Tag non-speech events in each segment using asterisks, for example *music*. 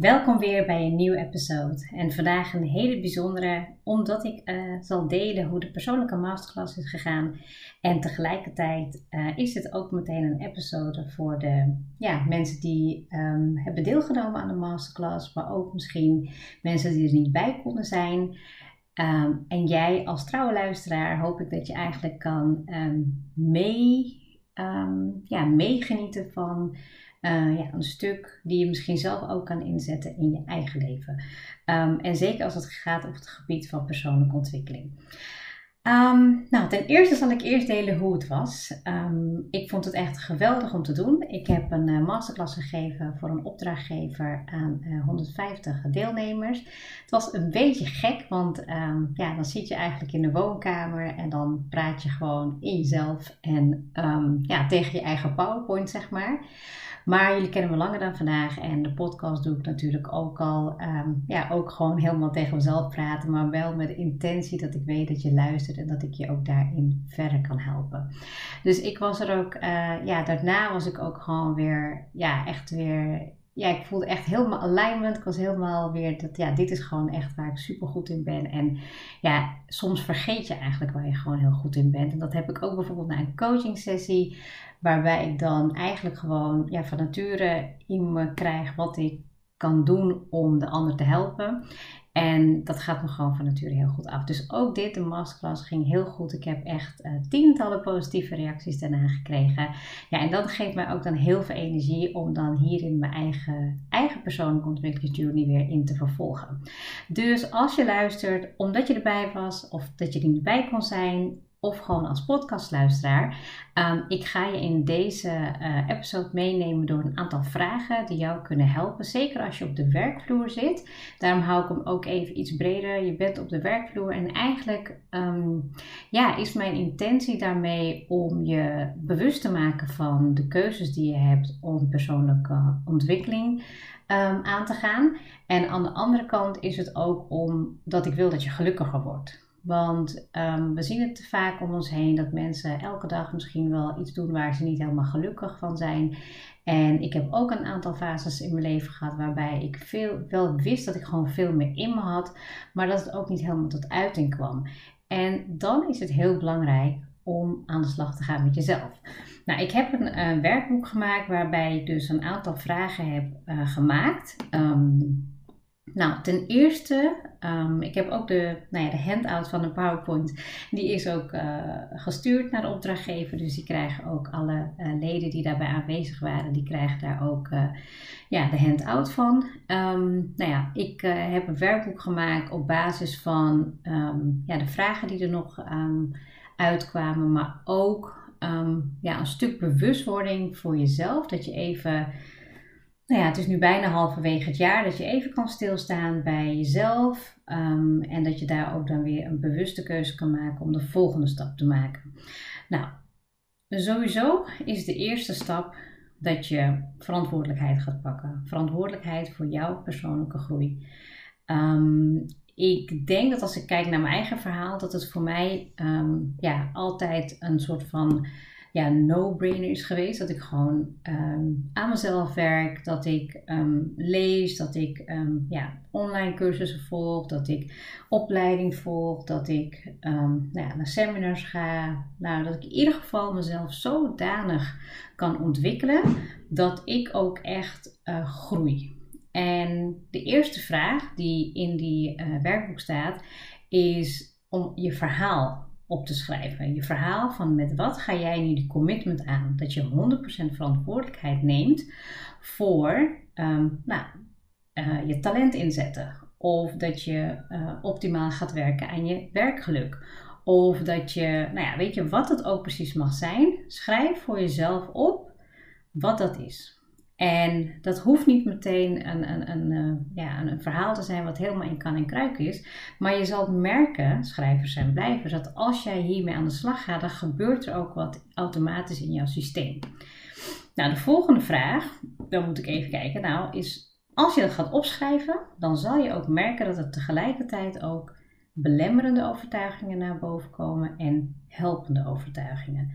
Welkom weer bij een nieuwe episode. En vandaag een hele bijzondere, omdat ik uh, zal delen hoe de persoonlijke masterclass is gegaan. En tegelijkertijd uh, is het ook meteen een episode voor de ja, mensen die um, hebben deelgenomen aan de masterclass, maar ook misschien mensen die er niet bij konden zijn. Um, en jij als trouwe luisteraar hoop ik dat je eigenlijk kan um, mee, ja, meegenieten van uh, ja, een stuk die je misschien zelf ook kan inzetten in je eigen leven. Um, en zeker als het gaat op het gebied van persoonlijke ontwikkeling. Um, nou, ten eerste zal ik eerst delen hoe het was. Um, ik vond het echt geweldig om te doen. Ik heb een uh, masterclass gegeven voor een opdrachtgever aan uh, eh, 150 deelnemers. Het was een beetje gek, want ja, dan zit je eigenlijk in de woonkamer en dan praat je gewoon in jezelf en ja, tegen je eigen PowerPoint, zeg maar. Maar jullie kennen me langer dan vandaag en de podcast doe ik natuurlijk ook al. Um, ja, ook gewoon helemaal tegen mezelf praten, maar wel met de intentie dat ik weet dat je luistert en dat ik je ook daarin verder kan helpen. Dus ik was er ook, uh, ja, daarna was ik ook gewoon weer, ja, echt weer ja, ik voelde echt helemaal alignment. Ik was helemaal weer dat, ja, dit is gewoon echt waar ik super goed in ben. En ja, soms vergeet je eigenlijk waar je gewoon heel goed in bent. En dat heb ik ook bijvoorbeeld na een coaching sessie. Waarbij ik dan eigenlijk gewoon ja, van nature in me krijg wat ik kan doen om de ander te helpen. En dat gaat me gewoon van nature heel goed af. Dus ook dit, de masterclass, ging heel goed. Ik heb echt uh, tientallen positieve reacties daarna gekregen. Ja, en dat geeft mij ook dan heel veel energie om dan hierin mijn eigen, eigen persoonlijke ontwikkelingsjourney weer in te vervolgen. Dus als je luistert, omdat je erbij was of dat je er niet bij kon zijn, of gewoon als podcastluisteraar. Um, ik ga je in deze uh, episode meenemen door een aantal vragen die jou kunnen helpen. Zeker als je op de werkvloer zit. Daarom hou ik hem ook even iets breder. Je bent op de werkvloer en eigenlijk um, ja, is mijn intentie daarmee om je bewust te maken van de keuzes die je hebt om persoonlijke ontwikkeling um, aan te gaan. En aan de andere kant is het ook omdat ik wil dat je gelukkiger wordt. Want um, we zien het te vaak om ons heen dat mensen elke dag misschien wel iets doen waar ze niet helemaal gelukkig van zijn. En ik heb ook een aantal fases in mijn leven gehad waarbij ik veel, wel wist dat ik gewoon veel meer in me had, maar dat het ook niet helemaal tot uiting kwam. En dan is het heel belangrijk om aan de slag te gaan met jezelf. Nou, ik heb een, een werkboek gemaakt waarbij ik dus een aantal vragen heb uh, gemaakt. Um, nou, ten eerste, um, ik heb ook de, nou ja, de handout van de PowerPoint. Die is ook uh, gestuurd naar de opdrachtgever. Dus die krijgen ook alle uh, leden die daarbij aanwezig waren, die krijgen daar ook uh, ja, de handout van. Um, nou ja, ik heb een werkboek gemaakt op basis van um, ja, de vragen die er nog uitkwamen. Maar ook ja, een stuk bewustwording voor jezelf. Dat je even nou ja, het is nu bijna halverwege het jaar dat je even kan stilstaan bij jezelf. Um, en dat je daar ook dan weer een bewuste keuze kan maken om de volgende stap te maken. Nou, sowieso is de eerste stap dat je verantwoordelijkheid gaat pakken. Verantwoordelijkheid voor jouw persoonlijke groei. Um, ik denk dat als ik kijk naar mijn eigen verhaal, dat het voor mij um, ja, altijd een soort van ja, no-brainer is geweest. Dat ik gewoon um, aan mezelf werk, dat ik um, lees, dat ik um, ja, online cursussen volg, dat ik opleiding volg, dat ik nou ja, naar seminars ga. Nou, dat ik in ieder geval mezelf zodanig kan ontwikkelen dat ik ook echt uh, groei. En de eerste vraag die in die uh, werkboek staat is om je verhaal op te schrijven. Je verhaal van met wat ga jij nu die commitment aan? Dat je 100% verantwoordelijkheid neemt voor um, nou, eh, je talent inzetten. Of dat je uh, optimaal gaat werken aan je werkgeluk. Of dat je, nou ja, weet je wat het ook precies mag zijn. Schrijf voor jezelf op wat dat is. En dat hoeft niet meteen een, een, een, uh, ja, een, verhaal te zijn wat helemaal in kan en kruik is. Maar je zal merken, schrijvers zijn blijvers, dat als jij hiermee aan de slag gaat, dan gebeurt er ook wat automatisch in jouw systeem. Nou, de volgende vraag, dan moet ik even kijken, nou, is als je dat gaat opschrijven, dan zal je ook merken dat er tegelijkertijd ook belemmerende overtuigingen naar boven komen en helpende overtuigingen.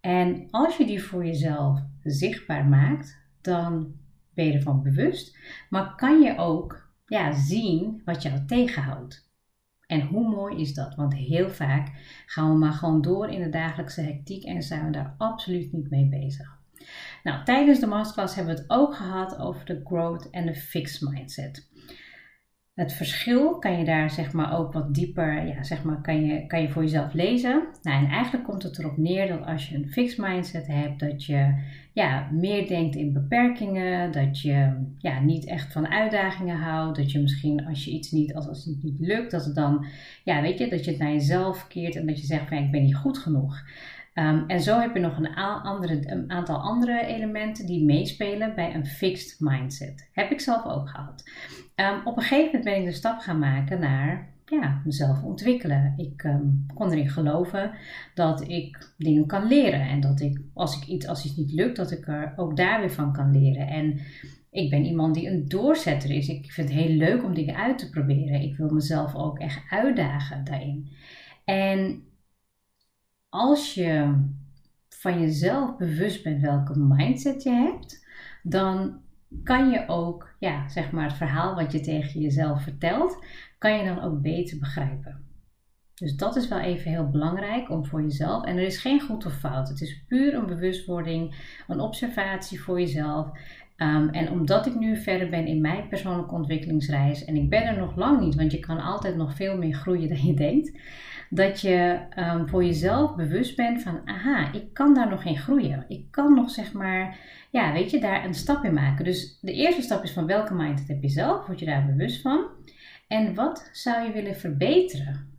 En als je die voor jezelf zichtbaar maakt, dan ben je ervan bewust, maar kan je ook ja, zien wat jou tegenhoudt. En hoe mooi is dat? Want heel vaak gaan we maar gewoon door in de dagelijkse hectiek en zijn we daar absoluut niet mee bezig. Nou, tijdens de masterclass hebben we het ook gehad over de growth en de fixed mindset. Het verschil kan je daar zeg maar ook wat dieper, ja, zeg maar, kan je, kan je voor jezelf lezen. Nou, en eigenlijk komt het erop neer dat als je een fixed mindset hebt, dat je ja, meer denkt in beperkingen, dat je ja, niet echt van uitdagingen houdt, dat je misschien als je iets niet, als, als het niet lukt, dat het dan, ja, weet je, dat je het naar jezelf keert en dat je zegt van ik ben niet goed genoeg. Um, en zo heb je nog een, andere, een, aantal andere elementen die meespelen bij een fixed mindset. Heb ik zelf ook gehad. Um, op een gegeven moment ben ik de stap gaan maken naar ja, mezelf ontwikkelen. Ik um, kon erin geloven dat ik dingen kan leren. En dat ik, als, ik iets, als iets niet lukt, dat ik er ook daar weer van kan leren. En ik ben iemand die een doorzetter is. Ik vind het heel leuk om dingen uit te proberen. Ik wil mezelf ook echt uitdagen daarin. En als je van jezelf bewust bent welke mindset je hebt, dan kan je ook, ja, zeg maar, het verhaal wat je tegen jezelf vertelt, kan je dan ook beter begrijpen. Dus dat is wel even heel belangrijk om voor jezelf. En er is geen goed of fout. Het is puur een bewustwording, een observatie voor jezelf. Um, en omdat ik nu verder ben in mijn persoonlijke ontwikkelingsreis, en ik ben er nog lang niet, want je kan altijd nog veel meer groeien dan je denkt dat je um, voor jezelf bewust bent van, aha, ik kan daar nog in groeien. Ik kan nog, zeg maar, ja, weet je, daar een stap in maken. Dus de eerste stap is van welke mindset heb je zelf? Word je daar bewust van? En wat zou je willen verbeteren?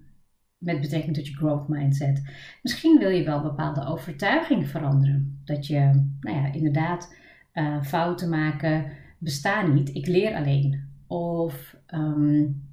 Met betrekking tot je growth mindset. Misschien wil je wel bepaalde overtuigingen veranderen. Dat je, nou ja, inderdaad, uh, fouten maken bestaan niet. Ik leer alleen. Of um,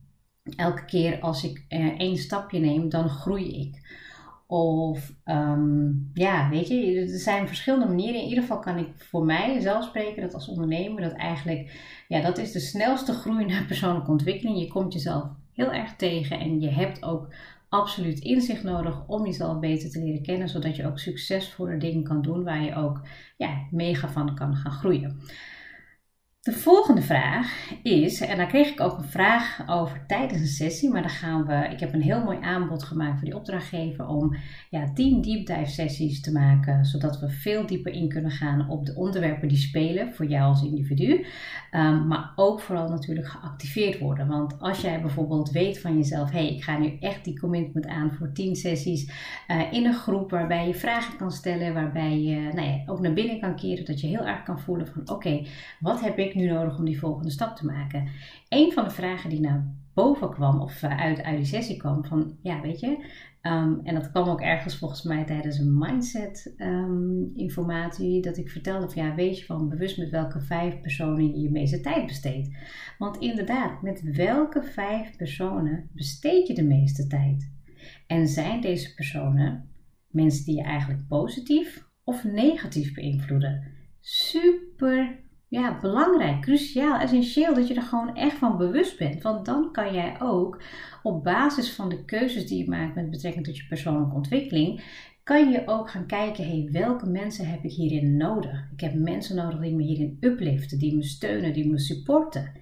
elke keer als ik uh, één stapje neem, dan groei ik. Of um, ja, weet je, er zijn verschillende manieren. In ieder geval kan ik voor mij zelf spreken dat als ondernemer dat eigenlijk, ja, dat is de snelste groei naar *laughs* persoonlijke ontwikkeling. Je komt jezelf heel erg tegen en je hebt ook absoluut inzicht nodig om jezelf beter te leren kennen, zodat je ook succesvolle dingen kan doen waar je ook ja, mega van kan gaan groeien. De volgende vraag is, en daar kreeg ik ook een vraag over tijdens een sessie, maar dan gaan we, ik heb een heel mooi aanbod gemaakt voor die opdrachtgever om ja, 10 deep dive sessies te maken, zodat we veel dieper in kunnen gaan op de onderwerpen die spelen voor jou als individu, um, maar ook vooral natuurlijk geactiveerd worden. Want als jij bijvoorbeeld weet van jezelf, hey, ik ga nu echt die commitment aan voor 10 sessies uh, in een groep waarbij je vragen kan stellen, waarbij je nou ja, ook naar binnen kan keren, dat je heel erg kan voelen van oké, wat heb ik nu nodig om die volgende stap te maken? Een van de vragen die naar boven kwam, of eh, uit, uit die sessie kwam, van ja, weet je, ehm, en dat kwam ook ergens volgens mij tijdens een mindset um, informatie, dat ik vertelde van ja, weet je van bewust met welke vijf personen je je meeste tijd besteedt. Want inderdaad, met welke vijf personen besteed je de meeste tijd? En zijn deze personen mensen die je eigenlijk positief of negatief beïnvloeden? Super ja, belangrijk, cruciaal, essentieel dat je er gewoon echt van bewust bent. Want dan kan jij ook op basis van de keuzes die je maakt met betrekking tot je persoonlijke ontwikkeling, kan je ook gaan kijken, hey, welke mensen heb ik hierin nodig? Ik heb mensen nodig die me hierin upliften, die me steunen, die me supporten.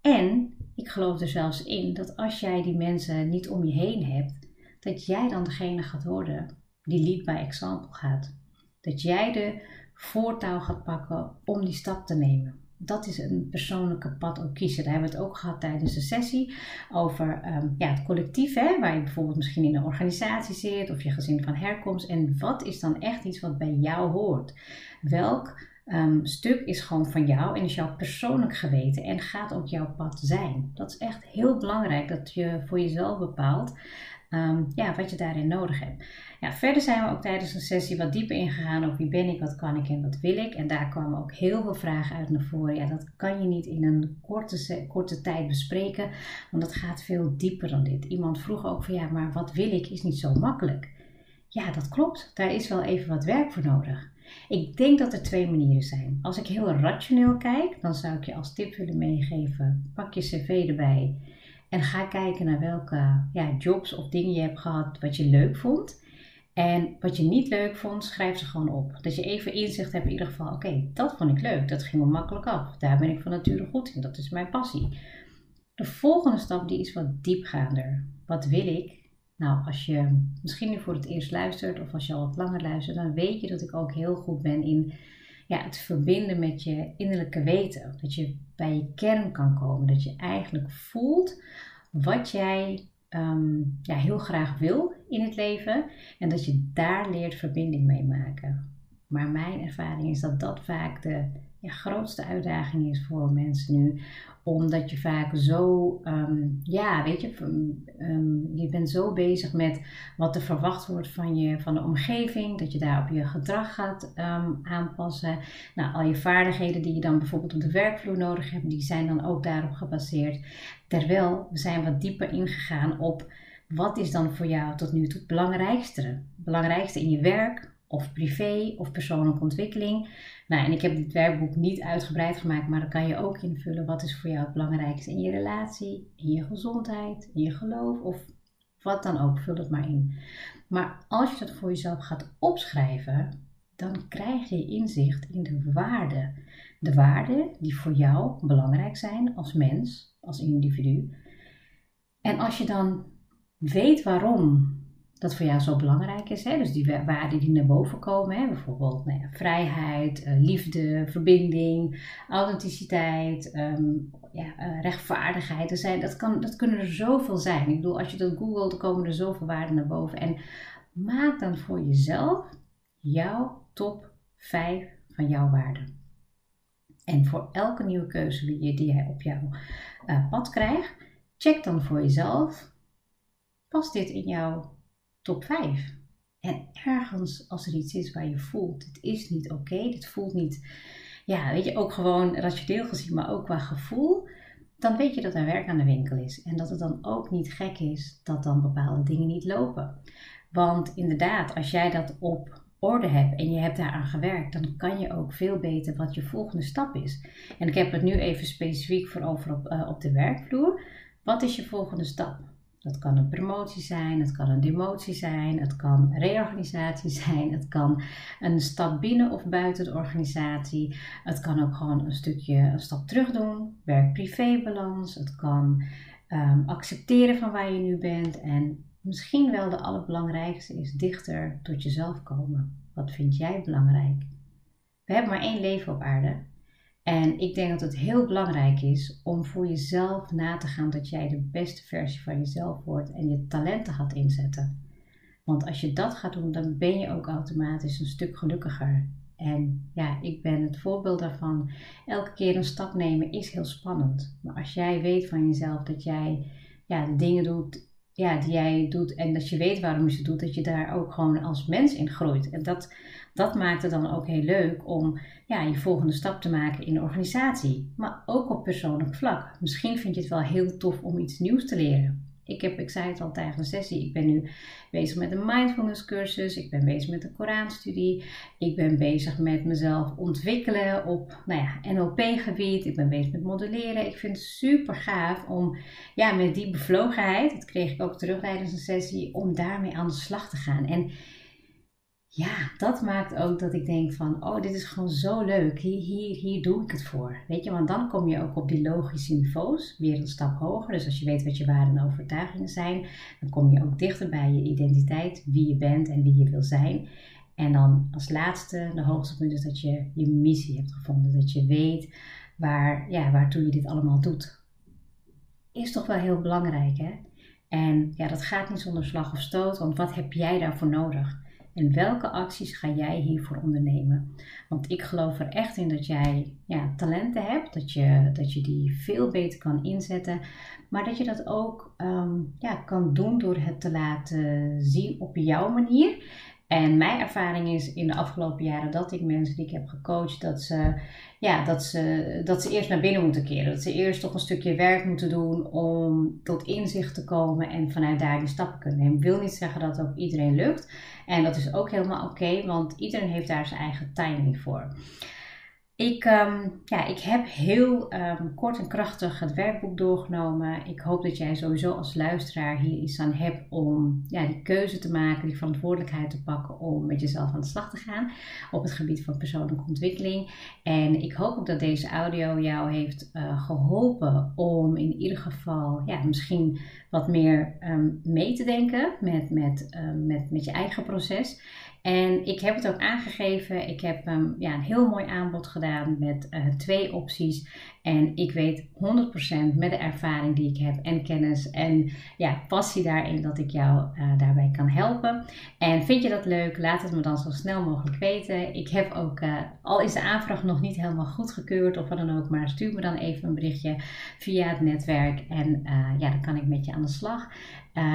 En ik geloof er zelfs in dat als jij die mensen niet om je heen hebt, dat jij dan degene gaat worden die lead by example gaat. Dat jij de voortouw gaat pakken om die stap te nemen. Dat is een persoonlijke pad ook kiezen. Daar hebben we het ook gehad tijdens de sessie over um, ja, het collectief, hè, waar je bijvoorbeeld misschien in een organisatie zit of je gezin van herkomst. En wat is dan echt iets wat bij jou hoort? Welk um, stuk is gewoon van jou en is jouw persoonlijk geweten en gaat ook jouw pad zijn. Dat is echt heel belangrijk dat je voor jezelf bepaalt Ehm, ja, wat je daarin nodig hebt. Ja, verder zijn we ook tijdens een sessie wat dieper ingegaan op wie ben ik, wat kan ik en wat wil ik. En daar kwamen ook heel veel vragen uit naar voren. Ja, dat kan je niet in een korte, korte tijd bespreken, want dat gaat veel dieper dan dit. Iemand vroeg ook van ja, maar wat wil ik is niet zo makkelijk. Ja, dat klopt. Daar is wel even wat werk voor nodig. Ik denk dat er twee manieren zijn. Als ik heel rationeel kijk, dan zou ik je als tip willen meegeven: pak je cv erbij en ga kijken naar welke ja, jobs of dingen je hebt gehad wat je leuk vond. En wat je niet leuk vond, schrijf ze gewoon op. Dat je even inzicht hebt in ieder geval. Oké, dat vond ik leuk. Dat ging me makkelijk af. Daar ben ik van nature goed in. Dat is mijn passie. De volgende stap die is wat diepgaander. Wat wil ik? Nou, als je misschien nu voor het eerst luistert of als je al wat langer luistert, dan weet je dat ik ook heel goed ben in ja, het verbinden met je innerlijke weten. Dat je bij je kern kan komen. Dat je eigenlijk voelt wat jij ehm, ja, heel graag wil in het leven. En dat je daar leert verbinding mee maken. Maar mijn ervaring is dat dat vaak de ja, grootste uitdaging is voor mensen nu omdat je vaak zo, um, ja, weet je, um, je bent zo bezig met wat er verwacht wordt van, je, van de omgeving, dat je daar op je gedrag gaat um, aanpassen. Nou, al je vaardigheden die je dan bijvoorbeeld op de werkvloer nodig hebt, die zijn dan ook daarop gebaseerd. Terwijl we zijn wat dieper ingegaan op wat is dan voor jou tot nu toe het belangrijkste? belangrijkste in je werk, of privé of persoonlijke ontwikkeling. Nou, en ik heb dit werkboek niet uitgebreid gemaakt, maar dan kan je ook invullen wat is voor jou het belangrijkste in je relatie, in je gezondheid, in je geloof of wat dan ook. Vul het maar in. Maar als je dat voor jezelf gaat opschrijven, dan krijg je inzicht in de waarden. De waarden die voor jou belangrijk zijn als mens, als individu. En als je dan weet waarom dat voor jou zo belangrijk is. Hè? Dus die waarden die naar boven komen, hè? bijvoorbeeld nou ja, vrijheid, uh, liefde, verbinding, authenticiteit, um, ja, uh, rechtvaardigheid. Er zijn, dat, kan, dat kunnen er zoveel zijn. Ik bedoel, als je dat googelt, komen er zoveel waarden naar boven. En maak dan voor jezelf jouw top 5 van jouw waarden. En voor elke nieuwe keuze die, je, die jij op jouw uh, pad krijgt, check dan voor jezelf: past dit in jouw top 5. En ergens, als er iets is waar je voelt, dit is niet oké, dit voelt niet, ja, weet je, ook gewoon rationeel gezien, maar ook qua gevoel, dan weet je dat er werk aan de winkel is. En dat het dan ook niet gek is dat dan bepaalde dingen niet lopen. Want inderdaad, als jij dat op orde hebt en je hebt daaraan gewerkt, dan kan je ook veel beter wat je volgende stap is. En ik heb het nu even specifiek voor over op, uh, op de werkvloer. Wat is je volgende stap? Dat kan een promotie zijn, het kan een demotie zijn, het kan reorganisatie *laughs* zijn, het kan een stap binnen of buiten de organisatie. Het kan ook gewoon een stukje een stap terug doen, werk-privé balans. Het kan um, accepteren van waar je nu bent en misschien wel de allerbelangrijkste is dichter tot jezelf komen. Wat vind jij belangrijk? We hebben maar één leven op aarde en ik denk dat het heel belangrijk is om voor jezelf na te gaan dat jij de beste versie van jezelf wordt en je talenten gaat inzetten. Want als je dat gaat doen, dan ben je ook automatisch een stuk gelukkiger. En ja, ik ben het voorbeeld daarvan. Elke keer een stap nemen is heel spannend. Maar als jij weet van jezelf dat jij ja, dingen doet ja, die jij doet en dat je weet waarom je ze doet, dat je daar ook gewoon als mens in groeit. En dat, dat maakt het dan ook heel leuk om ja, je volgende stap te maken in de organisatie, maar ook op persoonlijk vlak. Misschien vind je het wel heel tof om iets nieuws te leren. Ik, heb, ik zei het al tijdens de sessie, ik ben nu bezig met een mindfulness cursus, ik ben bezig met een Koranstudie, ik ben bezig met mezelf ontwikkelen op nou ja, NLP-gebied, ik ben bezig met modelleren. Ik vind het super gaaf om ja, met die bevlogenheid, dat kreeg ik ook terug tijdens een sessie, om daarmee aan de slag te gaan. En ja, dat maakt ook dat ik denk van, oh, dit is gewoon zo leuk. Hier, hier, hier doe ik het voor. Weet je, want dan kom je ook op die logische niveaus weer een stap hoger. Dus als je weet wat je waarden en overtuigingen zijn, dan kom je ook dichter bij je identiteit, wie je bent en wie je wil zijn. En dan als laatste, de hoogste punt is dat je je missie hebt gevonden. Dat je weet waar, ja, waartoe je dit allemaal doet. Is toch wel heel belangrijk, hè? En ja, dat gaat niet zonder slag of stoot, want wat heb jij daarvoor nodig? En welke acties ga jij hiervoor ondernemen? Want ik geloof er echt in dat jij ja, talenten hebt, dat je, dat je die veel beter kan inzetten, maar dat je dat ook ehm, ja, kan doen door het te laten zien op jouw manier. En mijn ervaring is in de afgelopen jaren dat ik mensen die ik heb gecoacht, dat ze, ja, dat ze, dat ze eerst naar binnen moeten keren. Dat ze eerst toch een stukje werk moeten doen om tot inzicht te komen en vanuit daar die stappen kunnen nemen. Ik wil niet zeggen dat ook iedereen lukt. En dat is ook helemaal oké, want iedereen heeft daar zijn eigen timing voor. Ik, um, ja, ik heb heel um, kort en krachtig het werkboek doorgenomen. Ik hoop dat jij sowieso als luisteraar hier iets aan hebt om ja, die keuze te maken, die verantwoordelijkheid te pakken om met jezelf aan de slag te gaan op het gebied van persoonlijke ontwikkeling. En ik hoop ook dat deze audio jou heeft uh, geholpen om in ieder geval ja, misschien wat meer um, mee te denken met, met, met, met je eigen proces. En ik heb het ook aangegeven. Ik heb um, ja, een heel mooi aanbod gedaan met uh, twee opties. En ik weet 100% met de ervaring die ik heb en kennis en ja, passie daarin dat ik jou uh, daarbij kan helpen. En vind je dat leuk? Laat het me dan zo snel mogelijk weten. Ik heb ook, uh, al is de aanvraag nog niet helemaal goedgekeurd of wat dan ook, maar stuur me dan even een berichtje via het netwerk. En ja, dan kan ik met je aan de slag.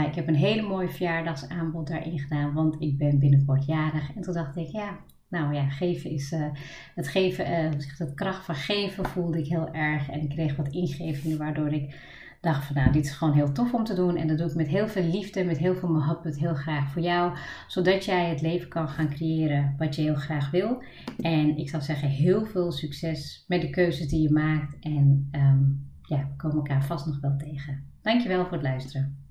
Ik heb een hele mooie verjaardagsaanbod daarin gedaan, want ik ben binnenkort jarig. En toen dacht ik, ja, nou ja, geven is uh, het geven, uh, zegt het kracht van geven voelde ik heel erg. En ik kreeg wat ingevingen waardoor ik dacht van nou, dit is gewoon heel tof om te doen. En dat doe ik met heel veel liefde, met heel veel mohabbat, heel graag voor jou. Zodat jij het leven kan gaan creëren wat je heel graag wil. En ik zou zeggen, heel veel succes met de keuzes die je maakt. En um, ja, we komen elkaar vast nog wel tegen. Dankjewel voor het luisteren.